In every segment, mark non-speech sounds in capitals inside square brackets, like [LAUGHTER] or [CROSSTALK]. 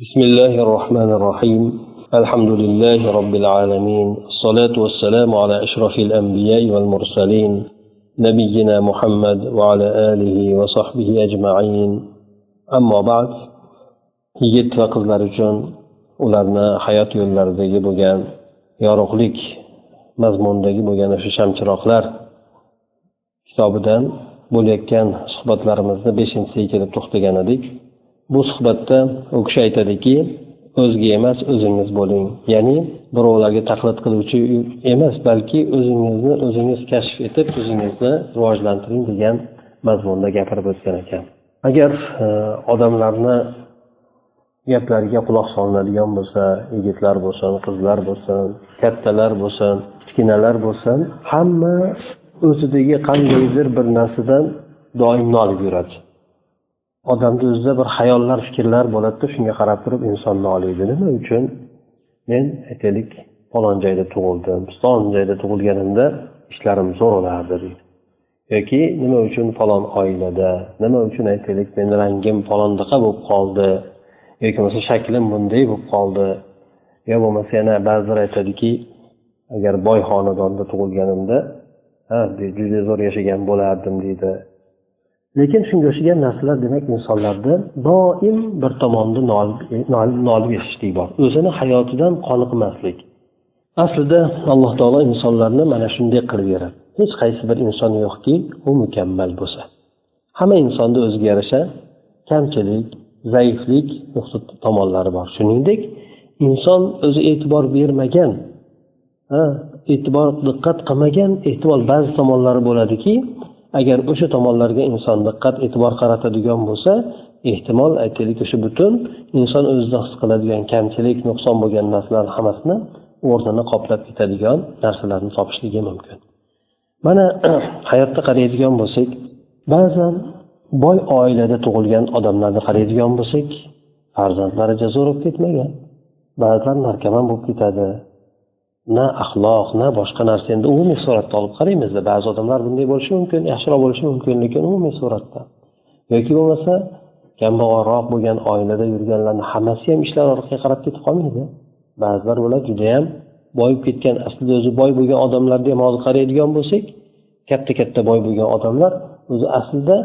بسم الله الرحمن الرحيم الحمد لله رب العالمين الصلاة والسلام على أشرف الأنبياء والمرسلين نبينا محمد وعلى آله وصحبه أجمعين أما بعد yigit va qizlar uchun ularni hayot yo'llaridagi bo'lgan yorug'lik mazmundagi bo'lgan o'sha shamchiroqlar kitobidan bo'layotgan suhbatlarimizni beshinchisiga kelib to'xtagan edik Bu suhbatda u kishi aytadiki o'zga emas o'zingiz bo'ling. Ya'ni birovlarga taqlid qiluvchi emas balki o'zingizni o'zingiz kashf etib o'zingizni rivojlantiring degan mazmunda gapirib o'tgan ekan. Agar e, odamlarni gaplariga quloq solinadigan bo'lsa yigitlar bo'lsin qizlar bo'lsin kattalar bo'lsin kichkinalar bo'lsin hamma o'zidagi qandaydir bir narsadan doim nolib yuradi. Odamni o'zida bir xayollar fikrlar bo'ladida shunga qarab turib inson noliydi nima uchun? Men aytaylik falon joyda tug'ildim falon joyda tug'ilganimda ishlarim zo'r bo'lardi deydi. Yoki nima uchun falon oilada? Nima uchun aytaylik meni rangim falondaqa bo'lib qoldi? Yoki bo'lmasa shaklim bunday bo'lib qoldi? Yo bo'lmasa yana ba'zilar aytadiki agar boy xonadonda tug'ilganimda ha juda zo'r yashagan bo'lardim deydi. Lekin shunga o'xshagan narsalar demak insonlarda doim bir tomonda nolib yashashlik bor. O'zini hayotidan qoniqmaslik. Aslida alloh taolo insonlarni mana shunday qilib beradi hech qaysi bir inson yo'qki u mukammal bo'lsa. Hamma insonni o'ziga yarasha kamchilik zaiflik tomonlari bor. Shuningdek inson o'zi e'tibor bermagan e'tibor diqqat qilmagan ehtimol ba'zi tomonlari bo'ladiki agar o'sha tomonlarga inson diqqat e'tibor qaratadigan bo'lsa ehtimol aytaylik o'sha butun inson o'zida his qiladigan kamchilik nuqson bo'lgan narsalarni hammasini o'rnini qoplab ketadigan narsalarni topishligi mumkin. Mana [CLEARS THROAT] hayotda qaraydigan bo'lsak ba'zan boy oilada tug'ilgan odamlarni qaraydigan bo'lsak farzandlari jazo bo'lib ketmagan ba'zilar narkoman bo'lib ketadi na axloq na boshqa narsa. Endi umumiy suratda olib qaraymizda. Ba'zi odamlar bunday bo'lishi mumkin yaxshiroq bo'lishi mumkin lekin umumiy suratda. Yoki bo'lmasa kambag'alroq bo'lgan oilada yurganlarni hammasi ham ishlar orqaga qarab ketib qolmaydi. Ba'zilar bo'ladi judayam boyib ketgan aslida o'zi boy bo'lgan odamlarni ham hozir qaraydigan bo'lsak katta katta boy bo'lgan odamlar o'zi aslida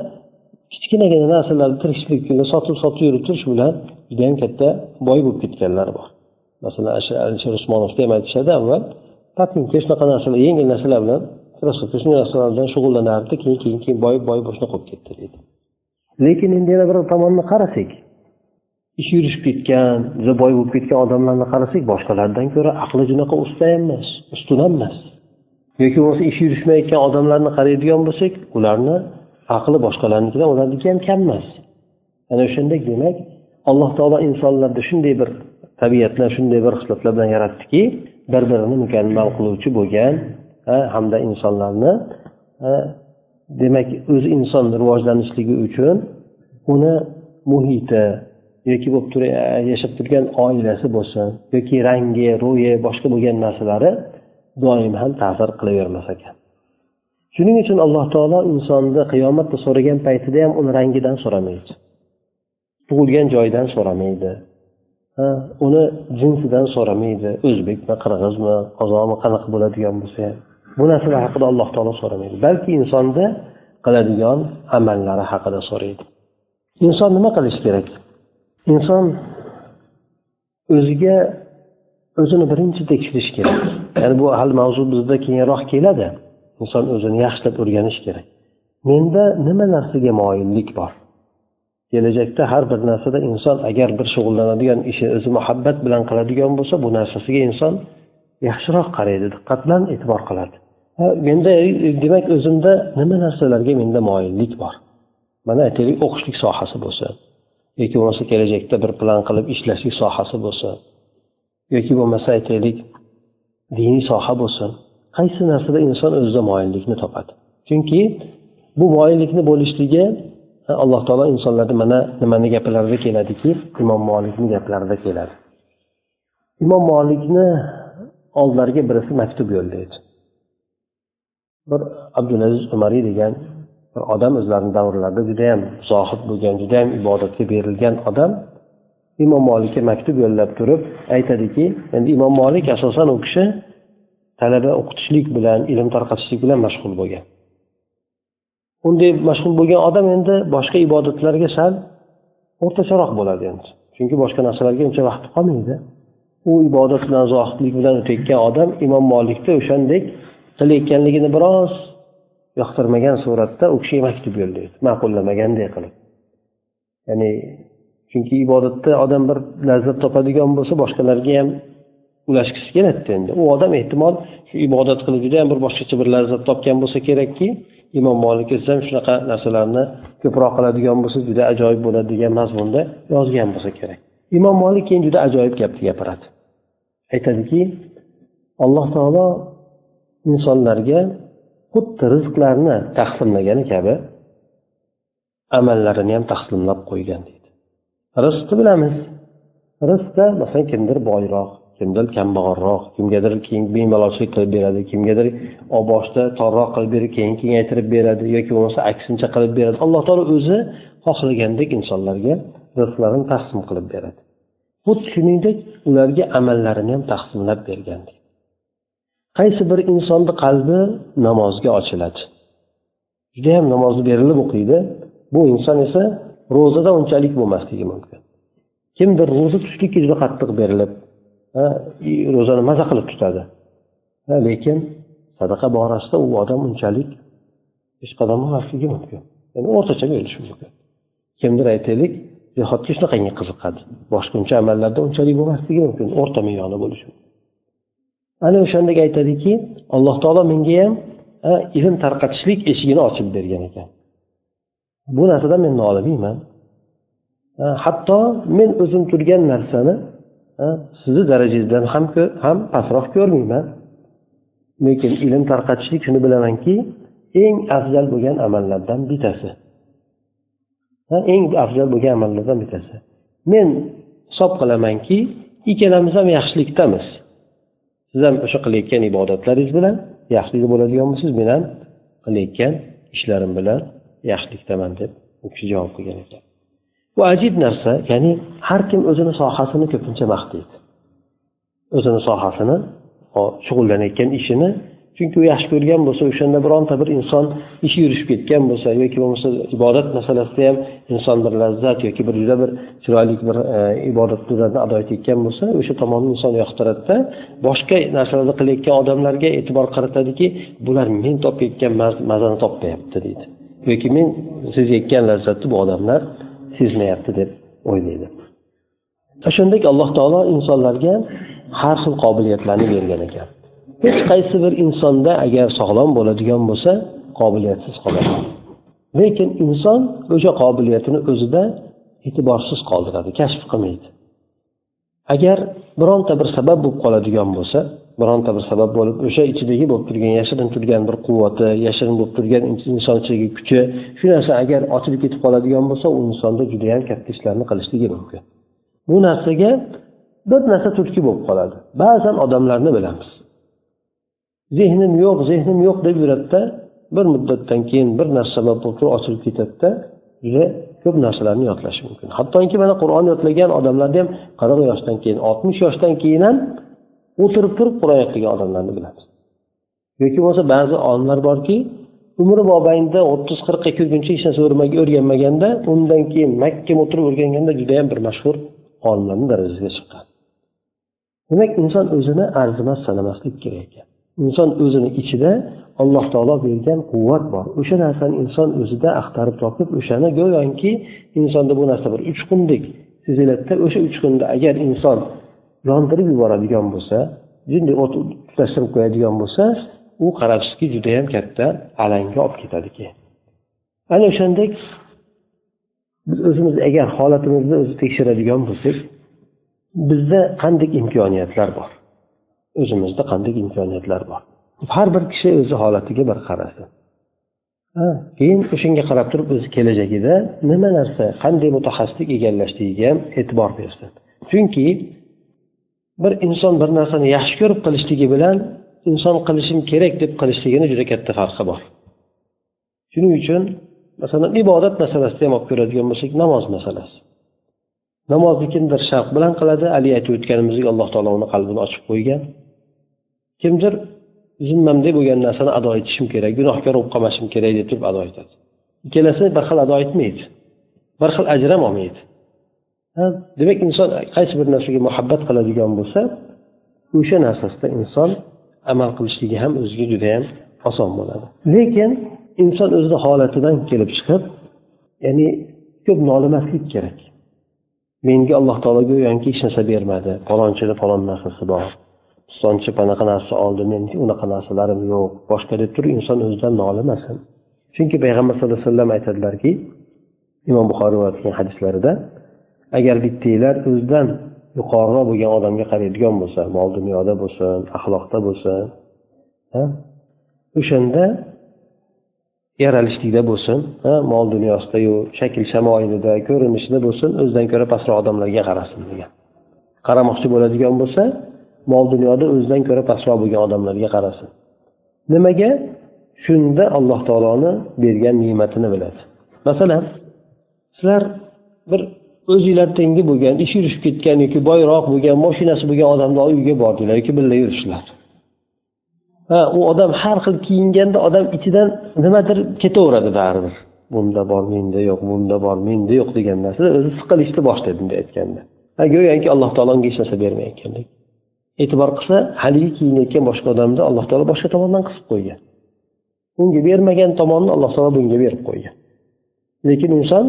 kichkinagina narsalarni tirikchilik sotib sotib yurib turish bilan judayam katta boy bo'lib ketganlar bor. Masalan alisher usmonovni ham aytishadi avval patinka shunaqa narsalar yengil narsalar bilan krossovka shunday narsalar bilan shug'ullanardi keyin keyin keyin boyib boyib shunaqa bo'lib ketdi deydi lekin endi yana bir tomonni qarasak ish yurishib ketgan juda boy bo'lib ketgan odamlarni qarasak boshqalardan ko'ra aqli junaqa usta emas ustun ham emas. Yoki bo'lmasa ish yurishmayotgan odamlarni qaraydigan bo'lsak ularni aqli boshqalarnikidan ularniki ham kam emas. Ana o'shanda demak alloh taolo insonlarda shunday bir tabiatlar shunday bir xislatlar bilan yaratdiki bir birini mukammal qiluvchi bo'lgan hamda insonlarni demak o'zi inson rivojlanishligi uchun uni muhiti yoki bo'lib tur yashab turgan oilasi bo'lsin yoki rangi ro'yi boshqa bo'lgan narsalari doim ham ta'sir qilavermas ekan. Shuning uchun alloh taolo insonni qiyomatda so'ragan paytida ham uni rangidan so'ramaydi tug'ilgan joyidan so'ramaydi. Uni jinsidan so'ramaydi. O'zbekmi qirg'izmi qozoqmi qanaqa bo'ladigan bo'lsa. Ham bu narsalar haqida alloh taolo so'ramaydi. Balki insonda qiladigan amallari haqida so'raydi. Inson nima qilishi kerak? Inson o'ziga o'zini birinchi tekshirishi kerak. Ya'ni bu hali mavzu bizda keyinroq keladi. Inson o'zini yaxshilab o'rganishi kerak. Menda nima narsaga moyillik bor? Kelajakda har bir narsada inson agar bir shug'ullanadigan ishi o'zi muhabbat bilan qiladigan bo'lsa bu narsasiga inson yaxshiroq qaraydi diqqat bilan e'tibor qiladi. Menda demak o'zimda nima narsalarga menda moyillik bor? Mana aytaylik o'qishlik sohasi bo'lsa yoki bo'lmasa kelajakda bir plan qilib ishlashlik sohasi bo'lsa yoki bo'lmasa aytaylik diniy soha bo'lsin qaysi narsada inson o'zida moyillikni topadi? Chunki bu moyillikni bo'lishligi alloh taolo insonlarni mana nimani gaplarida keladiki? Imom molikni gaplarida keladi. Imom molikni oldilariga birisi maktub yo'llaydi bir abdulaziz umariy degan bir odam o'zlarini davrlarida judayam zohid bo'lgan judayam ibodatga berilgan odam imom molikka maktub yo'llab turib aytadiki endi imom molik asosan u kishi talaba o'qitishlik bilan ilm tarqatishlik bilan mashg'ul bo'lgan. Unday mashg'ul bo'lgan odam endi boshqa ibodatlarga sal o'rtacharoq bo'ladi endi. Chunki boshqa narsalarga uncha vaqti qolmaydi. U ibodat bilan zohidlik bilan o'tayotgan odam imom molikni o'shandek qilayotganligini biroz yoqtirmagan suratda u kishiga maktub yo'llaydi ma'qullamaganday qilib. Ya'ni chunki ibodatda odam bir lazzat topadigan bo'lsa boshqalarga ham ulashgisi keladida endi. U odam ehtimol shu ibodat qilib juda ham bir boshqacha bir lazzat topgan bo'lsa kerakki imom molik esa ham shunaqa narsalarni ko'proq qiladigan bo'lsa juda ajoyib bo'ladi degan mazmunda yozgan bo'lsa kerak. Imom molik keyin juda ajoyib gapni gapiradi. Aytadiki alloh taolo insonlarga xuddi rizqlarni taqsimlagani kabi amallarini ham taqsimlab qo'ygan deydi. Rizqni bilamiz. Rizqda masalan kimdir boyroq kimdir kambag'alroq kimgadir keyin bemalolchilik qilib beradi kimgadir boshida torroq qilib berib keyin kengaytirib beradi yoki bo'lmasa aksincha qilib beradi. Alloh taolo o'zi xohlagandek insonlarga rizqlarini taqsim qilib beradi. Xuddi shuningdek ularga amallarini ham taqsimlab bergan qaysi bir insonni qalbi namozga ochiladi? Judayam namozni berilib o'qiydi. Bu inson esa ro'zada unchalik bo'lmasligi mumkin. Kimdir ro'za tutishlikka juda qattiq berilib ro'zani maza qilib tutadi. Lekin sadaqa borasida u odam unchalik peshqadam bo'lmasligi mumkin. Ya'ni o'rtacha berilishi mumkin. Kimdir aytaylik jihodga shunaqangi qiziqadi. Boshqa amallarda unchalik bo'lmasligi mumkin o'rta me'yorda bo'lishi mumkin. Ana o'shandek aytadiki alloh taolo menga ham ilm tarqatishlik eshigini ochib bergan ekan. Bu narsadan men nolimayman. Hatto men o'zim turgan narsani sizni darajangizdan ham ham pastroq ko'rmayman. Lekin ilm tarqatishlik shuni bilamanki eng afzal bo'lgan amallardan bittasi. Eng afzal bo'lgan amallardan bittasi. Men hisob qilamanki ikkalamiz ham yaxshilikdamiz. Siz ham o'sha qilayotgan ibodatlaringiz bilan yaxshilikda bo'ladigan bo'lsangiz men ham qilayotgan ishlarim bilan yaxshilikdaman deb u kishi javob qilgan ekan bu ajib narsa ya'ni har kim o'zini sohasini ko'pincha maqtaydi. O'zini sohasini shug'ullanayotgan ishini chunki u yaxshi ko'rgan bo'lsa o'shanda bironta bir inson ishi yurishib ketgan bo'lsa yoki bo'lmasa ibodat masalasida ham inson bir lazzat yoki bir juda bir chiroyli bir e, ibodatlarni ado etayotgan bo'lsa o'sha tomonni inson yoqtiradida boshqa narsalarni qilayotgan odamlarga e'tibor qaratadiki bular men topayotgan mazani topmayapti deydi. Yoki men sezayotgan lazzatni bu odamlar sezmayapti deb o'ylaydi. O'shandek alloh taolo insonlarga har xil qobiliyatlarni bergan ekan. Hech qaysi bir insonda agar sog'lom bo'ladigan bo'lsa qobiliyatsiz qoladi. Lekin inson o'sha qobiliyatini o'zida e'tiborsiz qoldiradi kashf qilmaydi. Agar bironta bir sabab bo'lib qoladigan bo'lsa bironta bir sabab bo'lib o'sha ichidagi bo'lib turgan yashirin turgan bir quvvati yashirin bo'lib turgan inson ichidagi kuchi shu narsa agar ochilib ketib qoladigan bo'lsa u insonda judayam katta ishlarni qilishligi mumkin. Bu narsaga bir narsa turtki bo'lib qoladi. Ba'zan odamlarni bilamiz. Zehnim yo'q zehnim yo'q deb yuradida bir muddatdan keyin bir narsa sabab bo'lib turib ochilib ketadida juda ko'p narsalarni yodlashi mumkin. Hattoki mana qur'on yodlagan odamlarni ham qirq yoshdan keyin oltmish yoshdan keyin ham o'tirib turib qur'on o'qigan odamlarni bilamiz yoki bo'lmasa ba'zi olimlar borki umri mobaynida o'ttiz qirqqa kirguncha hech narsa o'rganmaganda undan keyin mahkam o'tirib o'rganganda judayam bir mashhur olimlarni darajasiga chiqqan. Demak inson o'zini arzimas sanamaslik kerak ekan. Inson o'zini ichida alloh taolo bergan quvvat bor. O'sha narsani inson o'zida axtarib topib o'shani go'yoki insonda bu narsa bir uchqundek seziladida o'sha uchqunda agar inson yondirib yuboradigan bo'lsa bunday o't tutashtirib qo'yadigan bo'lsa u qarabsizki judayam katta alanga olib ketadi keyin ana o'shandek biz o'zimiz agar holatimizni o'zi tekshiradigan bo'lsak bizda qanday imkoniyatlar bor? O'zimizda qanday imkoniyatlar bor? Har bir kishi o'zi holatiga bir qarasin keyin o'shanga qarab turib o'zi kelajagida nima narsa qanday mutaxassislik egallashligiga ham e'tibor bersin. Chunki bir inson bir narsani yaxshi ko'rib qilishligi bilan inson qilishim kerak deb qilishligini juda katta farqi bor. Shuning uchun masalan ibodat masalasida ham olib ko'radigan bo'lsak namoz masalasi. Namozni kimdir shavq bilan qiladi haligi aytib o'tganimizdek alloh taolo uni qalbini ochib qo'ygan. Kimdir zimmamda bo'lgan narsani ado etishim kerak gunohkor bo'lib qolmashim kerak deb turib ado etadi. Ikkalasi bir xil ado etmaydi bir xil ajr ham olmaydi. Demak inson qaysi bir narsaga muhabbat qiladigan bo'lsa o'sha narsasida inson amal qilishligi ham o'ziga judayam oson bo'ladi. Lekin inson o'zini holatidan kelib chiqib ya'ni ko'p nolimaslik kerak. Menga alloh taolo go'yoki hech narsa bermadi. Palonchida falon narsasi bor. Pistonchi panaqa narsa oldi menga unaqa narsalarim yo'q. Boshqa deb turib inson o'zidan nolimasin. Chunki payg'ambar sallallohu alayhi vasallam aytadilarki imom buxoriy rivoyat qilgan hadislarida agar bittanglar o'zidan yuqoriroq bo'lgan odamga qaraydigan bo'lsa mol dunyoda bo'lsin axloqda bo'lsin o'shanda yaralishlikda bo'lsin mol dunyosidayu shakl shamoilida ko'rinishida bo'lsin o'zidan ko'ra pastroq odamlarga qarasin degan. Qaramoqchi bo'ladigan bo'lsa mol dunyoda o'zidan ko'ra pastroq bo'lgan odamlarga qarasin. Nimaga? Shunda alloh taoloni bergan ne'matini biladi. Masalan sizlar bir o'zinglar tengi bo'lgan ishi yurishib ketgan yoki boyroq bo'lgan moshinasi bo'lgan odamni uyiga bordinglar yoki birga yurishdilar. Ha u odam har xil kiyinganda odam ichidan nimadir ketaveradi baribir. Bunda bor menda yo'q bunda bor menda yo'q degan narsa o'zi siqilishni boshlaydi bunday aytganda. Go'yoki alloh taolo unga hech narsa bermayotgandek e'tibor qilsa haligi kiyinayotgan boshqa odamni alloh taolo boshqa tomondan qisib qo'ygan. Unga bermagan tomonni alloh taolo bunga berib qo'ygan. Lekin inson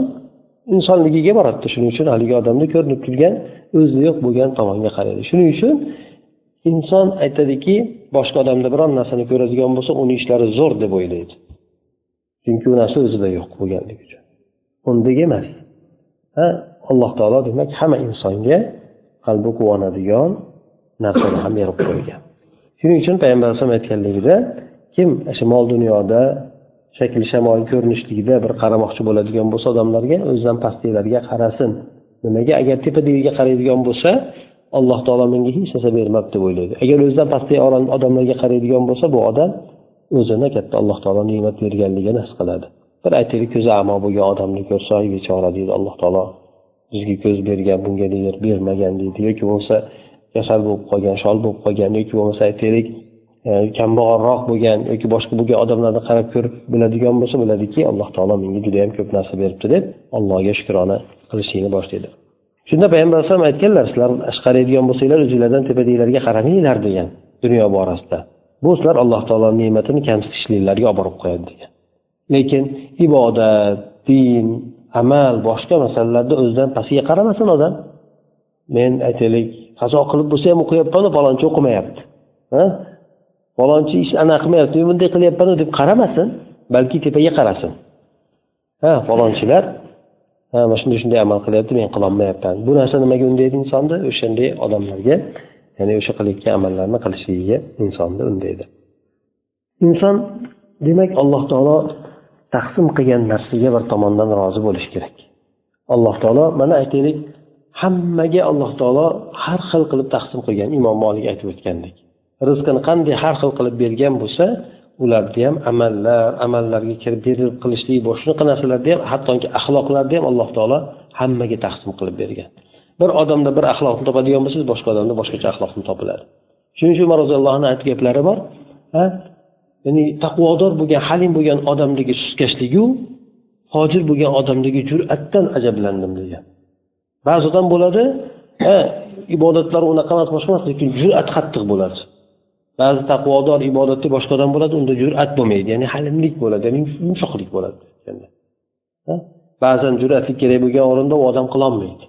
insonligiga boradida. Shuning uchun haligi odamni ko'rinib turgan o'zi yo'q bo'lgan tomonga qaraydi. Shuning uchun inson aytadiki boshqa odamda biron narsani ko'radigan bo'lsa uni ishlari zo'r deb o'ylaydi. Chunki u narsa o'zida yo'q bo'lganligi uchun. Undek emas. Ha alloh taolo demak hamma insonga qalbi quvonadigan narsani ham berib qo'ygan. Shuning uchun payg'ambar alayhisalom aytganligida kim shu mol dunyoda shakl shamol ko'rinishligida bir qaramoqchi bo'ladigan bo'lsa odamlarga o'zidan pastdagilarga qarasin. Nimaga? Agar tepadagiga qaraydigan bo'lsa alloh taolo menga hech narsa bermabdi deb o'ylaydi. Agar o'zidan pastdagi odamlarga qaraydigan bo'lsa bu odam o'zini katta alloh taolo ne'mat berganligini his qiladi. Bir aytaylik ko'zi amo bo'lgan odamni ko'rsa bechora deydi alloh taolo. Bizga ko'z bergan bunga deydi bermagan deydi. Yoki bo'lmasa kasal bo'lib qolgan shol bo'lib qolgan yoki bo'lmasa aytaylik E, kambag'alroq bo'lgan yoki boshqa bo'lgan odamlarni qarab ko'rib biladigan bo'lsa biladiki alloh taolo menga judayam ko'p narsa beribdi deb allohga shukrona qilishlikni boshlaydi. Shunda payg'ambar alayhisalom aytganlar sizlar qaraydigan bo'lsanglar o'zinglardan tepadagilarga qaramanglar degan dunyo borasida. Bu sizlar alloh taoloni ne'matini kamsitishliklarga olib borib qo'yadi degan. Lekin ibodat din amal boshqa masalalarda o'zidan pastiga qaramasin odam. Men aytaylik qazo qilib bo'lsa ham o'qiyapmanu palonchi o'qimayapti. Falonchi ish anaqa qilmayapti bunday qilyapmanu deb qaramasin balki tepaga qarasin. Ha falonchilar ha mana shunday shunday amal qilyapti men qilolmayapman. Bu narsa nimaga undaydi insonni o'shanday odamlarga ya'ni o'sha qilayotgan amallarni qilishligiga insonni undaydi inson demak alloh taolo taqsim qilgan narsaga bir tomondan rozi bo'lishi kerak. Alloh taolo mana aytaylik hammaga alloh taolo har xil qilib taqsim qilgan imom molik aytib o'tgandek. Rizqini qanday har xil qilib bergan bo'lsa ularni ham amallar amallarga kirib berilib qilishlik shunaqa narsalarni ham hattoki axloqlarni ham alloh taolo hammaga taqsim qilib bergan. Bir odamda bir axloqni topadigan bo'lsangiz boshqa odamda boshqacha axloqni topiladi. Shuning uchun umar roziyallohu anhu aytgan gaplari bor ya'ni taqvodor bo'lgan halim bo'lgan odamdagi suskashligu hojir bo'lgan odamdagi jur'atdan ajablandim degan. Ba'zi odam bo'ladi ibodatlari unaqa emas boshqa emas lekin jur'at qattiq bo'ladi. Ba'zi taqvodor ibodatda boshqadan bo'ladi unda jur'at bo'lmaydi. Ya'ni halimlik bo'ladi ya'ni yumshoqlik bo'ladi ba'zan jur'atlik kerak bo'lgan o'rinda u odam qilolmaydi.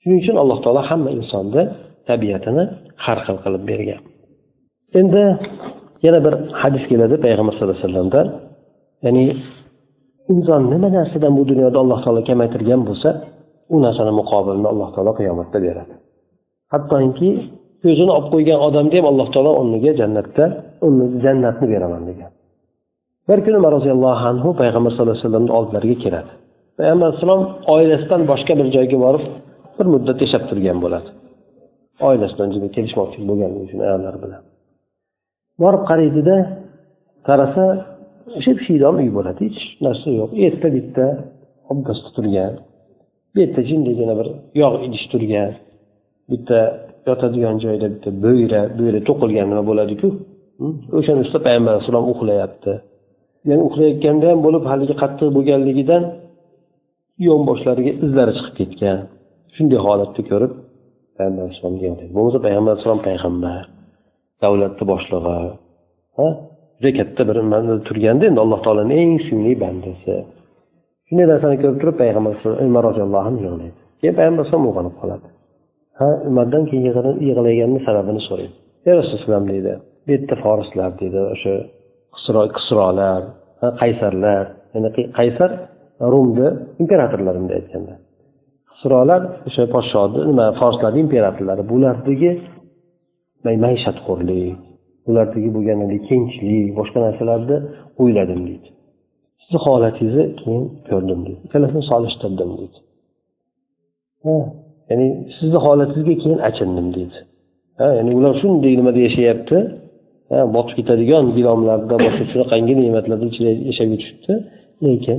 Shuning uchun alloh taolo hamma insonni tabiatini har xil qilib bergan. Endi yana bir hadis keladi payg'ambar sallallohu alayhi vasallamdan ya'ni inson nima narsadan bu dunyoda alloh taolo kamaytirgan bo'lsa u narsani muqobilini alloh taolo qiyomatda beradi. Hattoki ko'zini olib qo'ygan odamga ham alloh taolo o'rniga jannatda jannatni beraman degan. Bir kuni umar roziyallohu anhu payg'ambar sallallohu alayhi vasallamni oldilariga keladi. Payg'ambar alayhissalom oilasidan boshqa bir joyga borib bir muddat yashab turgan bo'ladi. Oilasidan juda kelishmoqchi bo'lganligi uchun ayollar bilan. Borib qaraydida qarasa o'sha shiydon uy bo'ladi hech narsa yo'q. Erta bitta obdasta turgan bu yerda jindagina bir yog' idish turgan. Bitta yotadigan joyda bitta bo'yra bo'yra to'qilgan nima bo'ladiku? O'shani ustida payg'ambar alayhissalom uxlayapti. Ya'ni uxlayotganda ham bo'lib haligi qattiq bo'lganligidan yonboshlariga izlari chiqib ketgan. Shunday holatni ko'rib payg'ambar alayhissalomga bo'lmasa payg'ambar alayhissalom payg'ambar davlatni boshlig'i ha? Juda katta bir turganda endi alloh taoloni eng suyumli bandasi. Shunday narsani ko'rib turib payg'ambar umar roziyallohu anhu yig'laydi. Keyin payg'ambar alayhisalom uyg'onib qoladi. Ha umardan keyin yig'laganini sababini so'raydi ey rasululloh deydi. Bu yerda forislar deydi o'sha qisrolar qaysarlar. Ya'ni qaysar rumni imperatorlari bunday aytganda. Qisrolar o'sha podshoni nima forslarni imperatorlari bulardagi maishatxo'rlik ulardagi bo'lgan kengchilik boshqa narsalarni o'yladim deydi. Sizni holatingizni keyin ko'rdim deydi. Ikkalasini solishtirdim deydi. Ya'ni sizni holatingizga keyin achindim deydi. Ha ya'ni ular shunday nimada yashayapti? Botib ketadigan gilomlarda boshqa shunaqangi ne'matlarda ichida yashab yurishibdi lekin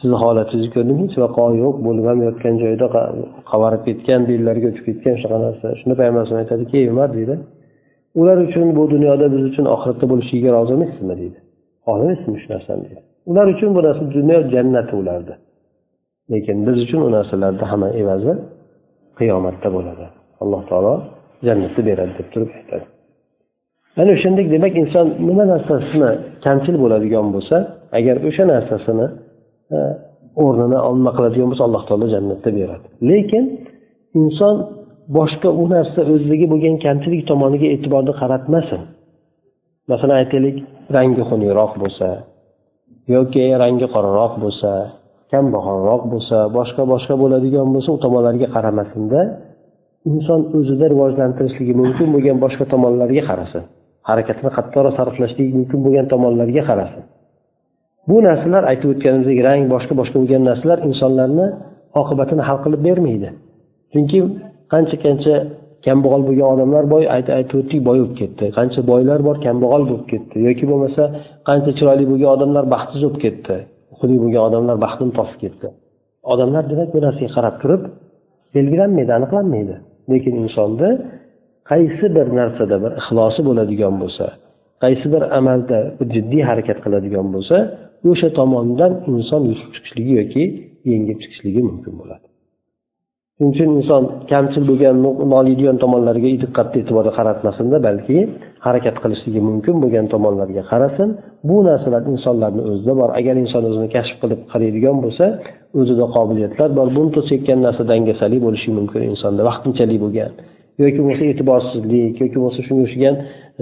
sizni holatingizni ko'rdim hech vaqo yo'q bo'lib ham yotgan joyida qavarib ketgan bellariga o'tib ketgan shunaqa narsa. Shunda payg'ambar alayhisalom aytadiki ey umar deydi. Ular uchun bu dunyoda biz uchun oxiratda bo'lishiga rozi emassizmi deydi. Rozi emasmi shu narsani? deydi. Ular uchun bu narsa dunyo jannati ularni. Lekin biz uchun u narsalarni hamma evazi qiyomatda bo'ladi. Alloh taolo jannatni beradi deb turib aytadi. Ana o'shandek demak inson nima narsasini kamchil bo'ladigan bo'lsa agar o'sha narsasini e, o'rnini nima qiladigan bo'lsa alloh taolo jannatda beradi. Lekin inson boshqa u narsa o'zligi bo'lgan kamchilik tomoniga e'tiborni qaratmasin. Masalan aytaylik rangi xunukroq bo'lsa yoki rangi qoraroq bo'lsa kambag'alroq bo'lsa boshqa boshqa bo'ladigan bo'lsa u tomonlarga qaramasinda inson o'zida rivojlantirishligi mumkin bo'lgan boshqa tomonlarga qarasin. Harakatini qattiqroq sarflashligi mumkin bo'lgan tomonlarga qarasin. Bu narsalar aytib o'tganimizdek rang boshqa boshqa bo'lgan narsalar insonlarni oqibatini hal qilib bermaydi. Chunki qancha qancha kambag'al bo'lgan odamlar boy aytib o'tdik boy bo'lib ketdi. Qancha boylar bor kambag'al bo'lib ketdi. Yoki bo'lmasa qancha chiroyli bo'lgan odamlar baxtsiz bo'lib ketdi. Xunuk bo'lgan odamlar baxtini topib ketdi. Odamlar demak bu narsaga qarab turib belgilanmaydi aniqlanmaydi. Lekin insonni qaysi bir narsada bir ixlosi bo'ladigan bo'lsa qaysi bir amalda jiddiy harakat qiladigan bo'lsa o'sha tomondan inson yutib chiqishligi yoki yengib chiqishligi mumkin bo'ladi. Shuning uchun inson kamchil bo'lgan noliydigan tomonlarga diqqatni e'tiborni qaratmasinda balki harakat qilishligi mumkin bo'lgan tomonlarga qarasin. Bu narsalar insonlarni o'zida bor. Agar inson o'zini kashf qilib qaraydigan bo'lsa o'zida qobiliyatlar bor. Buni to'sayotgan narsa dangasalik bo'lishi mumkin insonda vaqtinchalik bo'lgan. Yoki bo'lmasa e'tiborsizlik yoki bo'lmasa shunga o'xshagan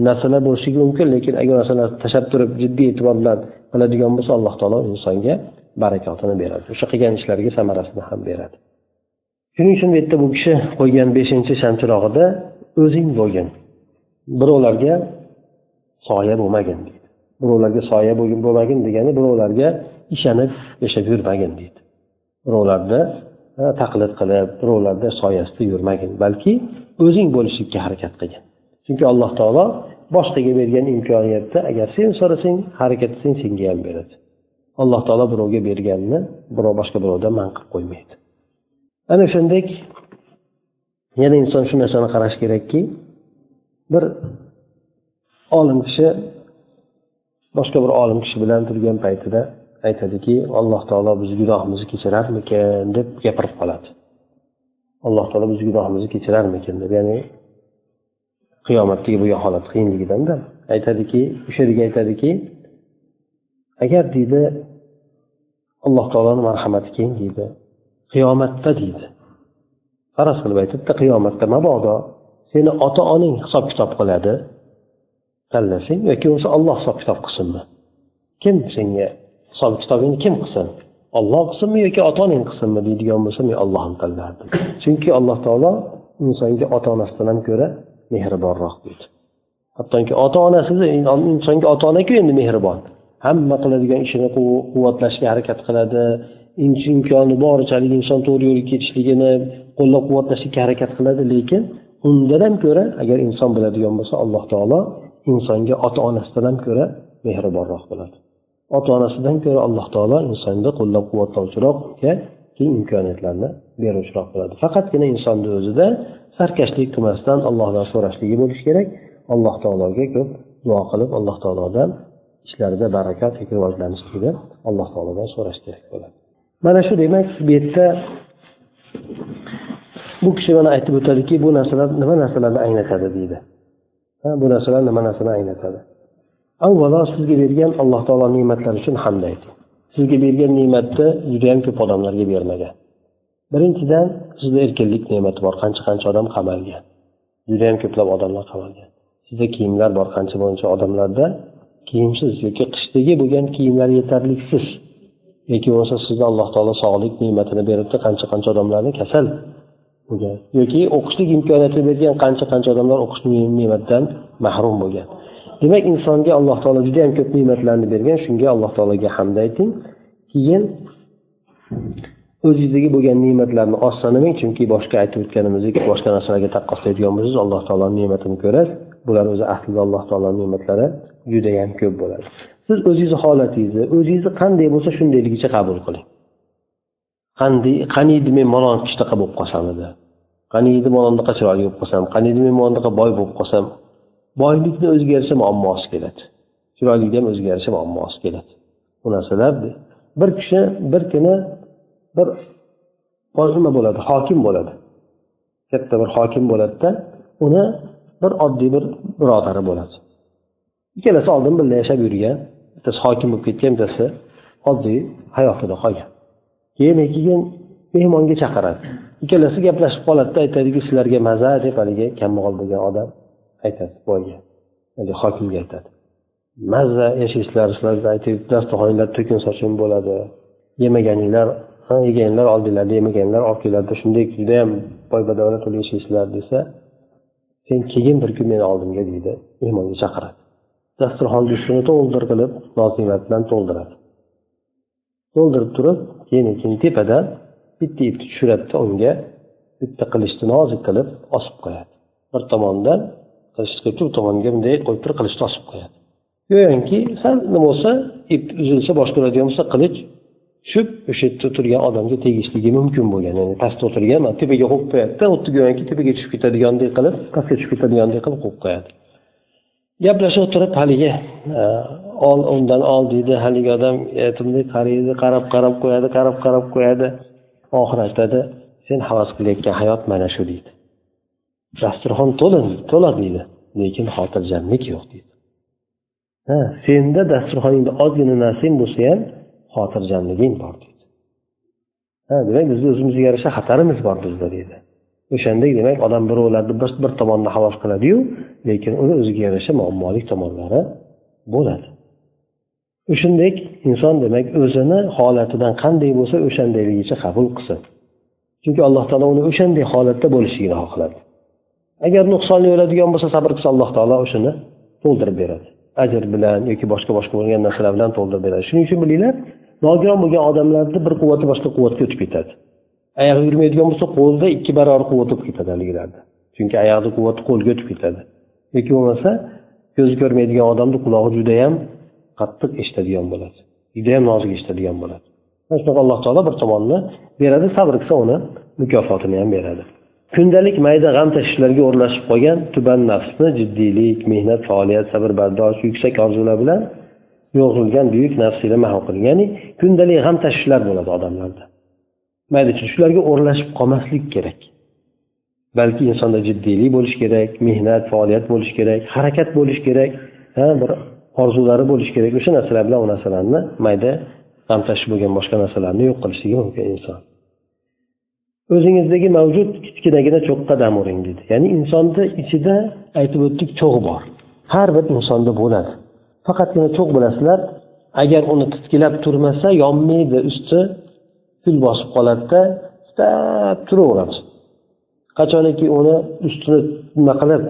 narsalar bo'lishi mumkin lekin agar narsalarni tashlab turib jiddiy e'tibor bilan qiladigan bo'lsa alloh taolo insonga barakotini beradi. O'sha qilgan ishlariga samarasini ham beradi. Shuning uchun bu yerda bu kishi qo'ygan beshinchi shamchirog'ida o'zing bo'lgin. Birovlarga soya bo'lmagin deydi. Birovlarga soya bo'lmagin degani birovlarga ishonib yashab yurmagin deydi. Birovlarni taqlid qilib birovlarni soyasida yurmagin balki o'zing bo'lishlikka harakat qilgin. Chunki alloh taolo boshqaga bergan imkoniyatda agar sen so'rasang harakat qilsang senga ham beradi. Alloh taolo birovga berganini birov boshqa birovdan man qilib qo'ymaydi. Ana o'shandek yana inson shu narsani qarash kerakki bir olim kishi boshqa bir olim kishi bilan turgan paytida aytadiki alloh taolo bizni gunohimizni kechirarmikin deb gapirib qoladi. Alloh taolo bizni gunohimizni kechirarmikin deb ya'ni qiyomatdagi bo'lgan holat qiyinligidanda aytadiki o'sha yerga aytadiki agar deydi alloh taoloni marhamati keng deydi. Qiyomatda deydi. Faraz qilib aytibdi qiyomatda mabodo seni ota onang hisob kitob qiladi. Tanlasang yoki bo'lmasa olloh hisob kitob qilsinmi? Kim senga hisob kitobingni kim qilsin? Olloh qilsinmi yoki ota onang qilsinmi deydigan bo'lsa men ollohni tanlardim. Chunki alloh taolo insonga ota onasidan ham ko'ra mehribonroq deydi. Hattoki ota onasiz insonga ota onaku endi mehribon. Hamma qiladigan ishini quvvatlashga harakat qiladi imkoni borichalik inson to'g'ri yo'lga ketishligini qo'llab quvvatlashlikka harakat qiladi lekin undan ham ko'ra agar inson biladigan bo'lsa alloh taolo insonga ota onasidan ham ko'ra mehribonroq bo'ladi. Ota onasidan ko'ra alloh taolo insonga qo'llab quvvatlovchiroq keng imkoniyatlarni beruvchiroq bo'ladi. Faqatgina insonni o'zida sarkashlik qilmasdan allohdan so'rashligi bo'lishi kerak. Alloh taologa ko'p duo qilib alloh taolodan ishlarida barakat rivojlanishligini alloh taolodan so'rash kerak bo'ladi. Mana shu demak bu yerda bu kishi mana aytib o'tadiki bu narsalar nima narsalarni anglatadi deydi. Bu narsalar nima narsani anglatadi? Avvalo sizga bergan alloh taolo ne'matlari uchun hamd ayting. Sizga bergan ne'matni judayam ko'p odamlarga bermagan. Birinchidan sizda erkinlik ne'mati bor qancha qancha odam qamalgan. Judayam ko'plab odamlar qamalgan. Sizda kiyimlar bor qancha buncha odamlarda kiyimsiz yoki qishdagi bo'lgan kiyimlar yetarliksiz. Yoki bo'lmasa sizga alloh taolo sog'lik ne'matini beribdi qancha qancha odamlarni kasal bo'lgan. Yoki o'qishlik imkoniyatini bergan qancha qancha odamlar o'qish ne'matidan mahrum bo'lgan. Demak insonga alloh taolo judayam ko'p ne'matlarni bergan shunga alloh taologa hamd ayting. Keyin o'zingizdagi bo'lgan ne'matlarni oz sanamang chunki boshqa aytib o'tganimizdek boshqa narsalarga taqqoslaydigan bo'lsangiz alloh taoloni ne'matini ko'rasiz bular o'zi aslida alloh taoloni ne'matlari judayam ko'p bo'ladi. Siz o'zingizni holatingizni o'zingizni qanday bo'lsa shundayligicha qabul qiling. Qanday qaniydi men malon qishdaqa bo'lib qolsam edi qaniydi malondaqa chiroyli bo'lib qolsam qaniydi men malondaqa boy bo'lib qolsam. Boylikni o'ziga yarasha muammosi keladi. Chiroylikni ham o'ziga yarasha muammosi keladi. Bu narsalar bir kishi bir kuni bir nima bo'ladi hokim bo'ladi. Katta bir hokim bo'ladida uni bir oddiy bir birodari bo'ladi. Ikkalasi oldin birga yashab yurgan. Bittasi hokim bo'lib ketgan bittasi oddiy hayotida qolgan. Keyin keyin mehmonga chaqiradi. Ikkalasi gaplashib qoladida aytadiki sizlarga maza deb haligi kambag'al bo'lgan odam aytadi boyga hokimga aytadi. Mazza yashaysizlar sizlarda aytib dasturxoninglar to'kin sochin bo'ladi. Yemaganinglar yeganinglar oldinglarda yemaganinglar orqanglarda shunday judayam boy badavlat bo'lib yashaysizlar desa sen keyin bir kun meni oldimga deydi mehmonga chaqiradi. Dasturxon ustini to'ldir qilib noz bilan to'ldiradi. To'ldirib turib keyin keyin tepadan bitta ipni tushiradida unga bitta qilichni nozik qilib osib qo'yadi. Bir tomondan qilichni shu tomonga bunday qo'yib turib qilichni osib qo'yadi. Go'yoki sal nima bo'lsa ip uzilsa boshqa bo'ladigan bo'lsa qilich tushib o'sha yerda turgan odamga tegishligi mumkin bo'lgan ya'ni pastda o'tirgan tepaga qo'yib qo'yadida xuddi go'yoki tepaga tushib ketadigandek qilib pastga tushib ketadigandek qilib qo'yib qo'yadi. Gaplashib o'tirib haligi e, ol undan ol deydi haligi odam bunday qaraydi qarab qarab qo'yadi qarab qarab qo'yadi. Oxiri aytadi sen havas qilayotgan hayot mana shu deydi. Dasturxon to'la to'la deydi lekin xotirjamlik yo'q deydi. Ha senda dasturxoningda ozgina narsang bo'lsa ham xotirjamliging bor deydi. Ha demak bizni o'zimizga yarasha xatarimiz bor bizda deydi. O'shandek demak odam birovlarni bir bir tomonni havas qiladiyu lekin uni o'ziga yarasha muammoli tomonlari bo'ladi. O'shandek inson demak o'zini holatidan qanday bo'lsa o'shandayligicha qabul qilsin. Chunki alloh taolo uni o'shanday holatda bo'lishligini xohladi agar nuqsonli bo'ladigan bo'lsa sabr qilsa alloh taolo o'shani to'ldirib beradi. Ajr bilan yoki boshqa boshqa bo'lgan narsalar bilan to'ldirib beradi. Shuning uchun bilinglar nogiron bo'lgan odamlarni bir quvvati boshqa quvvatga o'tib ketadi. Oyog'i yurmaydigan bo'lsa qo'lda ikki barobar quvvat o'tib ketadi haligilarda. Chunki oyoqni quvvati qo'lga o'tib ketadi. Yoki bo'lmasa ko'zi ko'rmaydigan odamni qulog'i judayam qattiq eshitadigan bo'ladi. Judayam nozik eshitadigan bo'ladi. Mana shunaqa alloh taolo bir tomonni beradi sabr qilsa uni mukofotini ham beradi. Kundalik mayda g'am tashvishlarga o'rlashib qolgan tuban nafsni jiddiylik mehnat faoliyat sabr bardosh yuksak orzular bilan yo'g'rilgan buyuk nafsiylar mahv qilgan ya'ni kundalik g'am tashvishlar bo'ladi odamlarda. Mayda shularga o'rlashib qolmaslik kerak. Balki insonda jiddiylik bo'lishi kerak mehnat faoliyat bo'lishi kerak harakat bo'lishi kerak ha bir orzulari bo'lishi kerak. O'sha narsalar bilan u narsalarni mayda g'am tashib bo'lgan boshqa narsalarni yo'q qilishligi mumkin inson. O'zingizdagi mavjud kichkinagina cho'qqa dam uring dedi. Ya'ni insonni ichida aytib o'tdik cho'g' bor. Har bir insonda bo'ladi. Faqatgina cho'g' bilasizlar agar uni titkilab turmasa yonmaydi usti kul bosib qoladida istab turaveradi. Qachoniki uni ustini nima qilib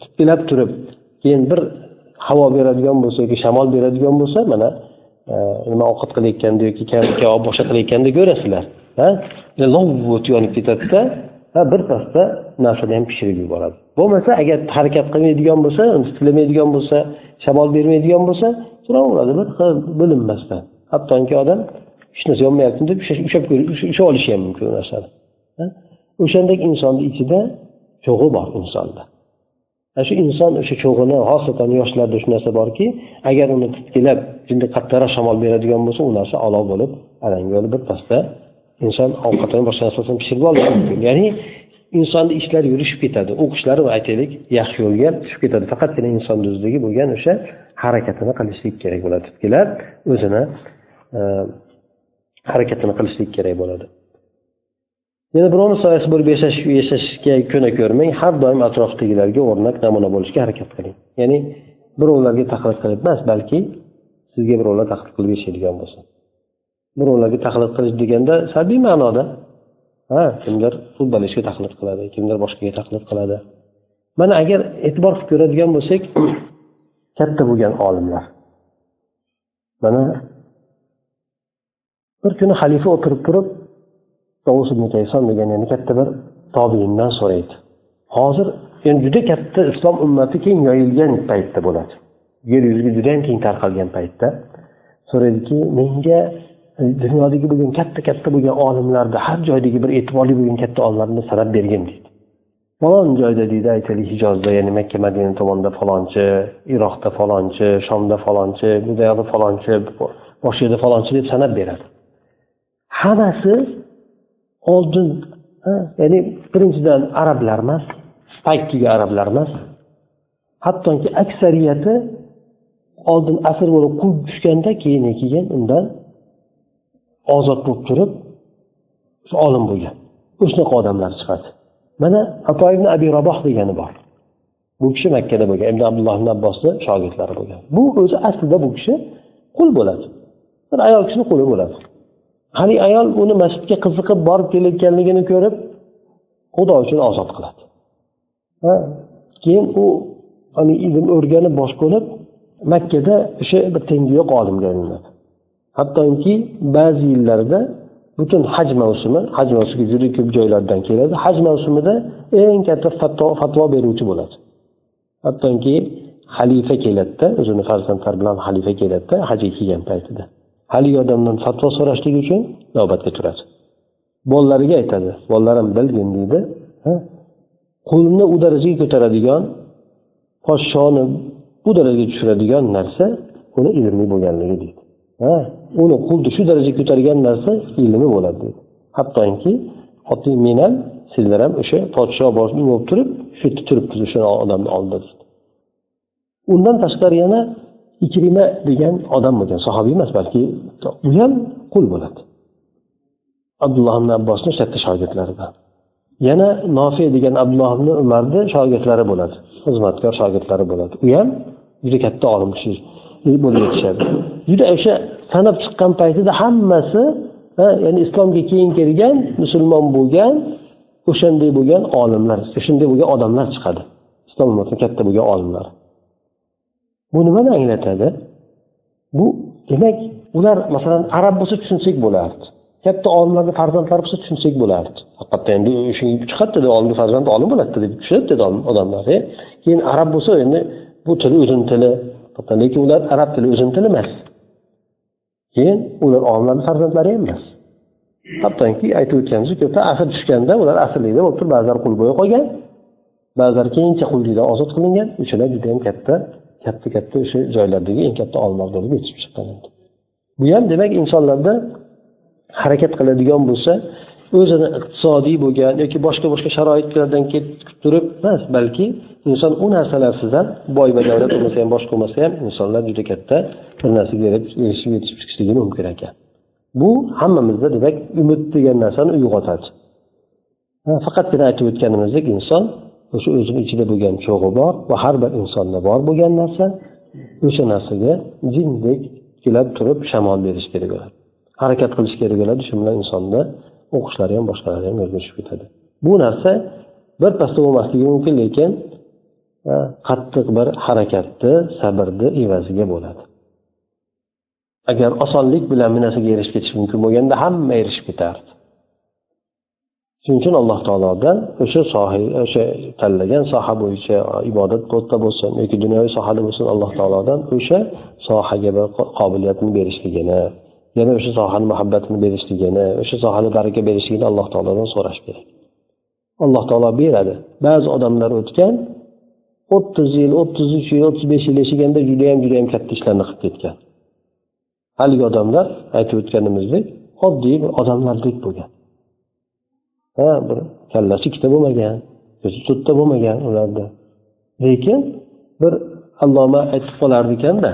titkilab turib keyin bir havo beradigan bo'lsa yoki shamol beradigan bo'lsa mana e, nima ovqat qilayotganda yoki kabob boshqa qilayotganda ko'rasizlar lovt yonib ketadida ha birpasda narsani ham pishirib yuboradi. Bo'lmasa agar harakat qilmaydigan bo'lsa tiklamaydigan bo'lsa shamol bermaydigan bo'lsa turaveradi bir bilinmasdan. Hattoki odam hech narsa yonmayaptimi deb ushlab ushlab olishi ham mumkin u narsani. O'shandek insonni ichida cho'g'i bor insonda. Ana shu inson o'sha cho'g'ini xosatan yoshlarda shu narsa borki agar uni titkilab shunday qattiqroq shamol beradigan bo'lsa u narsa olov bo'lib alanga bo'lib birpasda inson ovqatini boshqa narsasini pishirib olishi mumkin. Ya'ni insonni ishlari yurishib ketadi. O'qishlari aytaylik yaxshi yo'lga tushib ketadi. Faqatgina insonni o'zidagi bo'lgan o'sha harakatini qilishlik kerak bo'ladi. Titkilab o'zini e, harakatini qilishlik kerak bo'ladi. Yana birovni soyasi bo'lib yashash yashashga ko'na ko'rmang har doim atrofdagilarga o'rnak namuna bo'lishga harakat qiling. Ya'ni birovlarga taqlid qilib emas balki sizga birovlar taqlid qilib yashaydigan bo'lsin. Birovlarga taqlid qilish deganda salbiy ma'noda. Ha kimdir futbolistga taqlid qiladi kimdir boshqaga taqlid qiladi. Mana agar e'tibor qilib ko'radigan bo'lsak [CLEARS THROAT] katta bo'lgan olimlar. Mana bir kuni xalifa o'tirib turib davus ibn kayson degan yana katta bir tobiindan so'raydi. Hozir endi juda katta islom ummati keng yoyilgan paytda bo'ladi. Yer yuziga judayam keng tarqalgan paytda so'raydiki menga dunyodagi bo'lgan katta katta bo'lgan olimlarni har joydagi bir e'tiborli bo'lgan katta olimlarni sanab bergin deydi. Falon joyda deydi aytaylik hijozda ya'ni makka madina tomonda falonchi iroqda falonchi shomda falonchi bu yoqda falonchi boshqa yerda falonchi deb sanab beradi. Hammasi oldin ya'ni birinchidan arablar emas paytdagi arablar emas. Hattoki aksariyati oldin asr bo'lib qul tushganda keyin keyin undan ozod bo'lib turib olim bo'lgan. O'shanaqa odamlar chiqadi. Mana ato ibn abi raboh degani bor. Bu kishi makkada bo'lgan ibn abdulloh ibn abbosni shogirdlari bo'lgan. Bu o'zi aslida bu kishi qul bo'ladi. Bir ayol kishini quli bo'ladi. Haligi ayol uni masjidga qiziqib borib kelayotganligini ko'rib xudo uchun ozod qiladi. Keyin u ilm o'rganib bosh bo'lib makkada o'sha bir tengi yo'q olimga aylanadi. Hattoki ba'zi yillarda butun haj mavsumi haj mavsumiga juda ko'p joylardan keladi. Haj mavsumida eng katta fatvo, fatvo beruvchi bo'ladi. Hattoki xalifa keladida o'zini farzandlari bilan xalifa keladida hajga kelgan paytida. Haligi odamdan fatvo so'rashlik uchun navbatga turadi. Bolalariga aytadi bolalarim bilgin deydi. Qulni u darajaga ko'taradigan podshoni bu darajaga tushiradigan narsa uni ilmiy bo'lganligi deydi. Ha? Uni qulni shu darajaga ko'targan narsa ilmi bo'ladi deydi. Hattoki men ham sizlar ham o'sha podsho bo'lib turib shu yerda turibmiz o'sha odamni oldida undan tashqari yana ikrima degan odam bo'lgan sahobiy emas balki u ham qul bo'ladi. Abdulloh ibn abbosni katta shogirdlaridan. Yana nofiy degan abdulloh ibn umarni shogirdlari bo'ladi xizmatkor shogirdlari bo'ladi. U ham juda katta olim kishi e, bo'lib yetishadi. Juda o'sha sanab chiqqan paytida hammasi ya'ni islomga keyin kelgan musulmon bo'lgan o'shanday bo'lgan olimlar o'shanday bo'lgan odamlar chiqadi. Islom ummatini katta bo'lgan olimlar. Bu nimani anglatadi? Bu demak ular masalan arab bo'lsa tushunsak bo'lardi. Katta olimlarni farzandlari bo'lsa tushunsak bo'lardi. Haqiqatda endi shunga chiqadida olimni farzandi olim bo'ladida deb tushunadida odamlar e. keyin arab bo'lsa endi bu tili o'zini tili. Lekin ular arab tili o'zini tili emas. Keyin ular olimlarni farzandlari ham emas. Hattoki aytib o'tganimizdek ko'pda asr tushganda ular asrlikda bo'lib turib ba'zilar qul bo'lib qolgan ba'zilar keyincha qullikdan ozod qilingan o'shalar judayam katta katta katta o'sha joylardagi eng katta olimlar bo'lib yetishib chiqqan bu ham demak insonlarda harakat qiladigan bo'lsa o'zini iqtisodiy bo'lgan yoki boshqa boshqa sharoitlardan ketib turib emas balki inson u narsalarsiz ham boy badavlat bo'lmasa ham boshqa bo'lmasa ham insonlar juda katta bir narsaga erishib yetishib chiqishligi mumkin ekan. Bu hammamizda demak umid degan narsani uyg'otadi. Faqatgina aytib o'tganimizdek inson o'sha o'zini ichida bo'lgan cho'g'i bor va har bir insonda bor bo'lgan narsa o'sha narsaga jindek kelib turib shamol berish kerak bo'ladi. Harakat qilish kerak bo'ladi shu bilan insonni o'qishlari ham boshqalari ham yo'lga tushib ketadi bu narsa birpasda bo'lmasligi mumkin lekin qattiq bir harakatni sabrni evaziga bo'ladi. Agar osonlik bilan bir narsaga erishib ketish mumkin bo'lganda hamma erishib ketardi shuning uchun alloh taolodan o'sha soha o'sha tanlagan soha bo'yicha ibodat bo'yicha bo'lsin yoki dunyoviy sohada bo'lsin alloh taolodan o'sha sohaga bir qobiliyatni berishligini yana o'sha sohani muhabbatini berishligini o'sha sohada baraka berishligini alloh taolodan so'rash kerak. Alloh taolo beradi. Ba'zi odamlar o'tgan o'ttiz yil o'ttiz uch yil o'ttiz besh yil yashaganda judayam judayam katta ishlarni qilib ketgan. Haligi odamlar aytib o'tganimizdek oddiy bir odamlardek bo'lgan. Ha bir kallasi ikkita bo'lmagan ko'zi to'rtta bo'lmagan ularni lekin bir alloma aytib qolar ekanda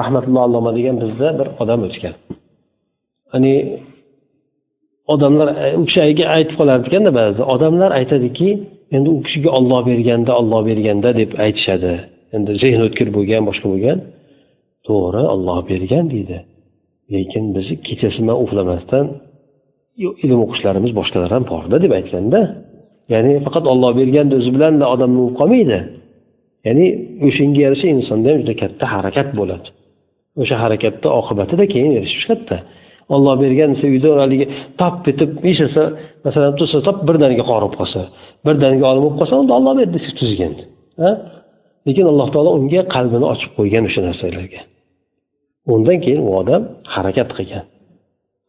rahmatulloh alloma degan bizda bir odam o'tgan. Ya'ni odamlar u kishiga aytib qolar ekanda ba'zi odamlar aytadiki endi u kishiga olloh berganda olloh berganda deb aytishadi. Endi zehni o'tkir bo'lgan boshqa bo'lgan. To'g'ri olloh bergan deydi. Lekin bizni kechasi bilan uxlamasdan ilm o'qishlarimiz boshqalar ham borda deb aytganda ya'ni faqat olloh berganni o'zi bilan odam bo'lib qolmaydi. Ya'ni o'shanga yarasha insonda ham juda katta harakat bo'ladi. O'sha harakatni oqibatida keyin erishish katta olloh bergan desa uyda haligi tap etib yashasa masalan tursa top birdaniga qori bo'lib qolsa birdaniga olim bo'lib qolsa unda olloh berdi desa tuzgan lekin alloh taolo unga qalbini ochib qo'ygan o'sha narsalarga. Undan keyin u odam harakat qilgan.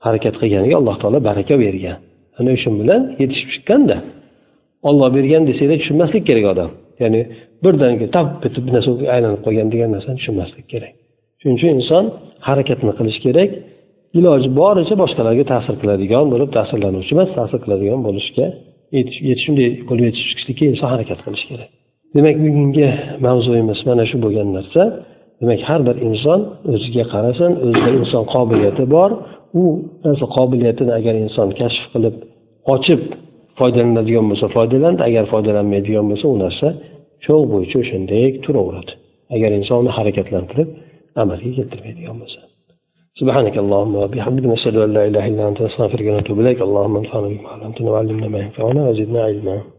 Harakat qilganiga alloh taolo baraka bergan. Ana shu bilan yetishib chiqqanda olloh bergan desanglar tushunmaslik kerak odam. Ya'ni birdaniga tap etib bir narsa aylanib qolgan degan narsani tushunmaslik kerak. Shuning uchun inson harakatni qilish kerak. Iloji boricha boshqalarga ta'sir qiladigan bo'lib ta'sirlanuvchi emas ta'sir qiladigan bo'lishga shunday bo'lib yetishib chiqishlikka inson harakat qilishi kerak. Demak bugungi mavzuyimiz mana shu bo'lgan narsa. demak har bir inson o'ziga qarasin o'zida inson qobiliyati bor u narsa qobiliyatini agar inson kashf qilib ochib foydalanadigan bo'lsa foydalandi agar foydalanmaydigan bo'lsa u narsa cho'g' bo'yicha o'shanday turaveradi agar inson uni harakatlantirib amalga keltirmaydigan bo'lsa سبحانك اللهم وبحمدك نشهد ان لا اله الا انت نستغفرك ونتوب اليك اللهم انفعنا بما علمتنا وعلمنا ما ينفعنا وزدنا علما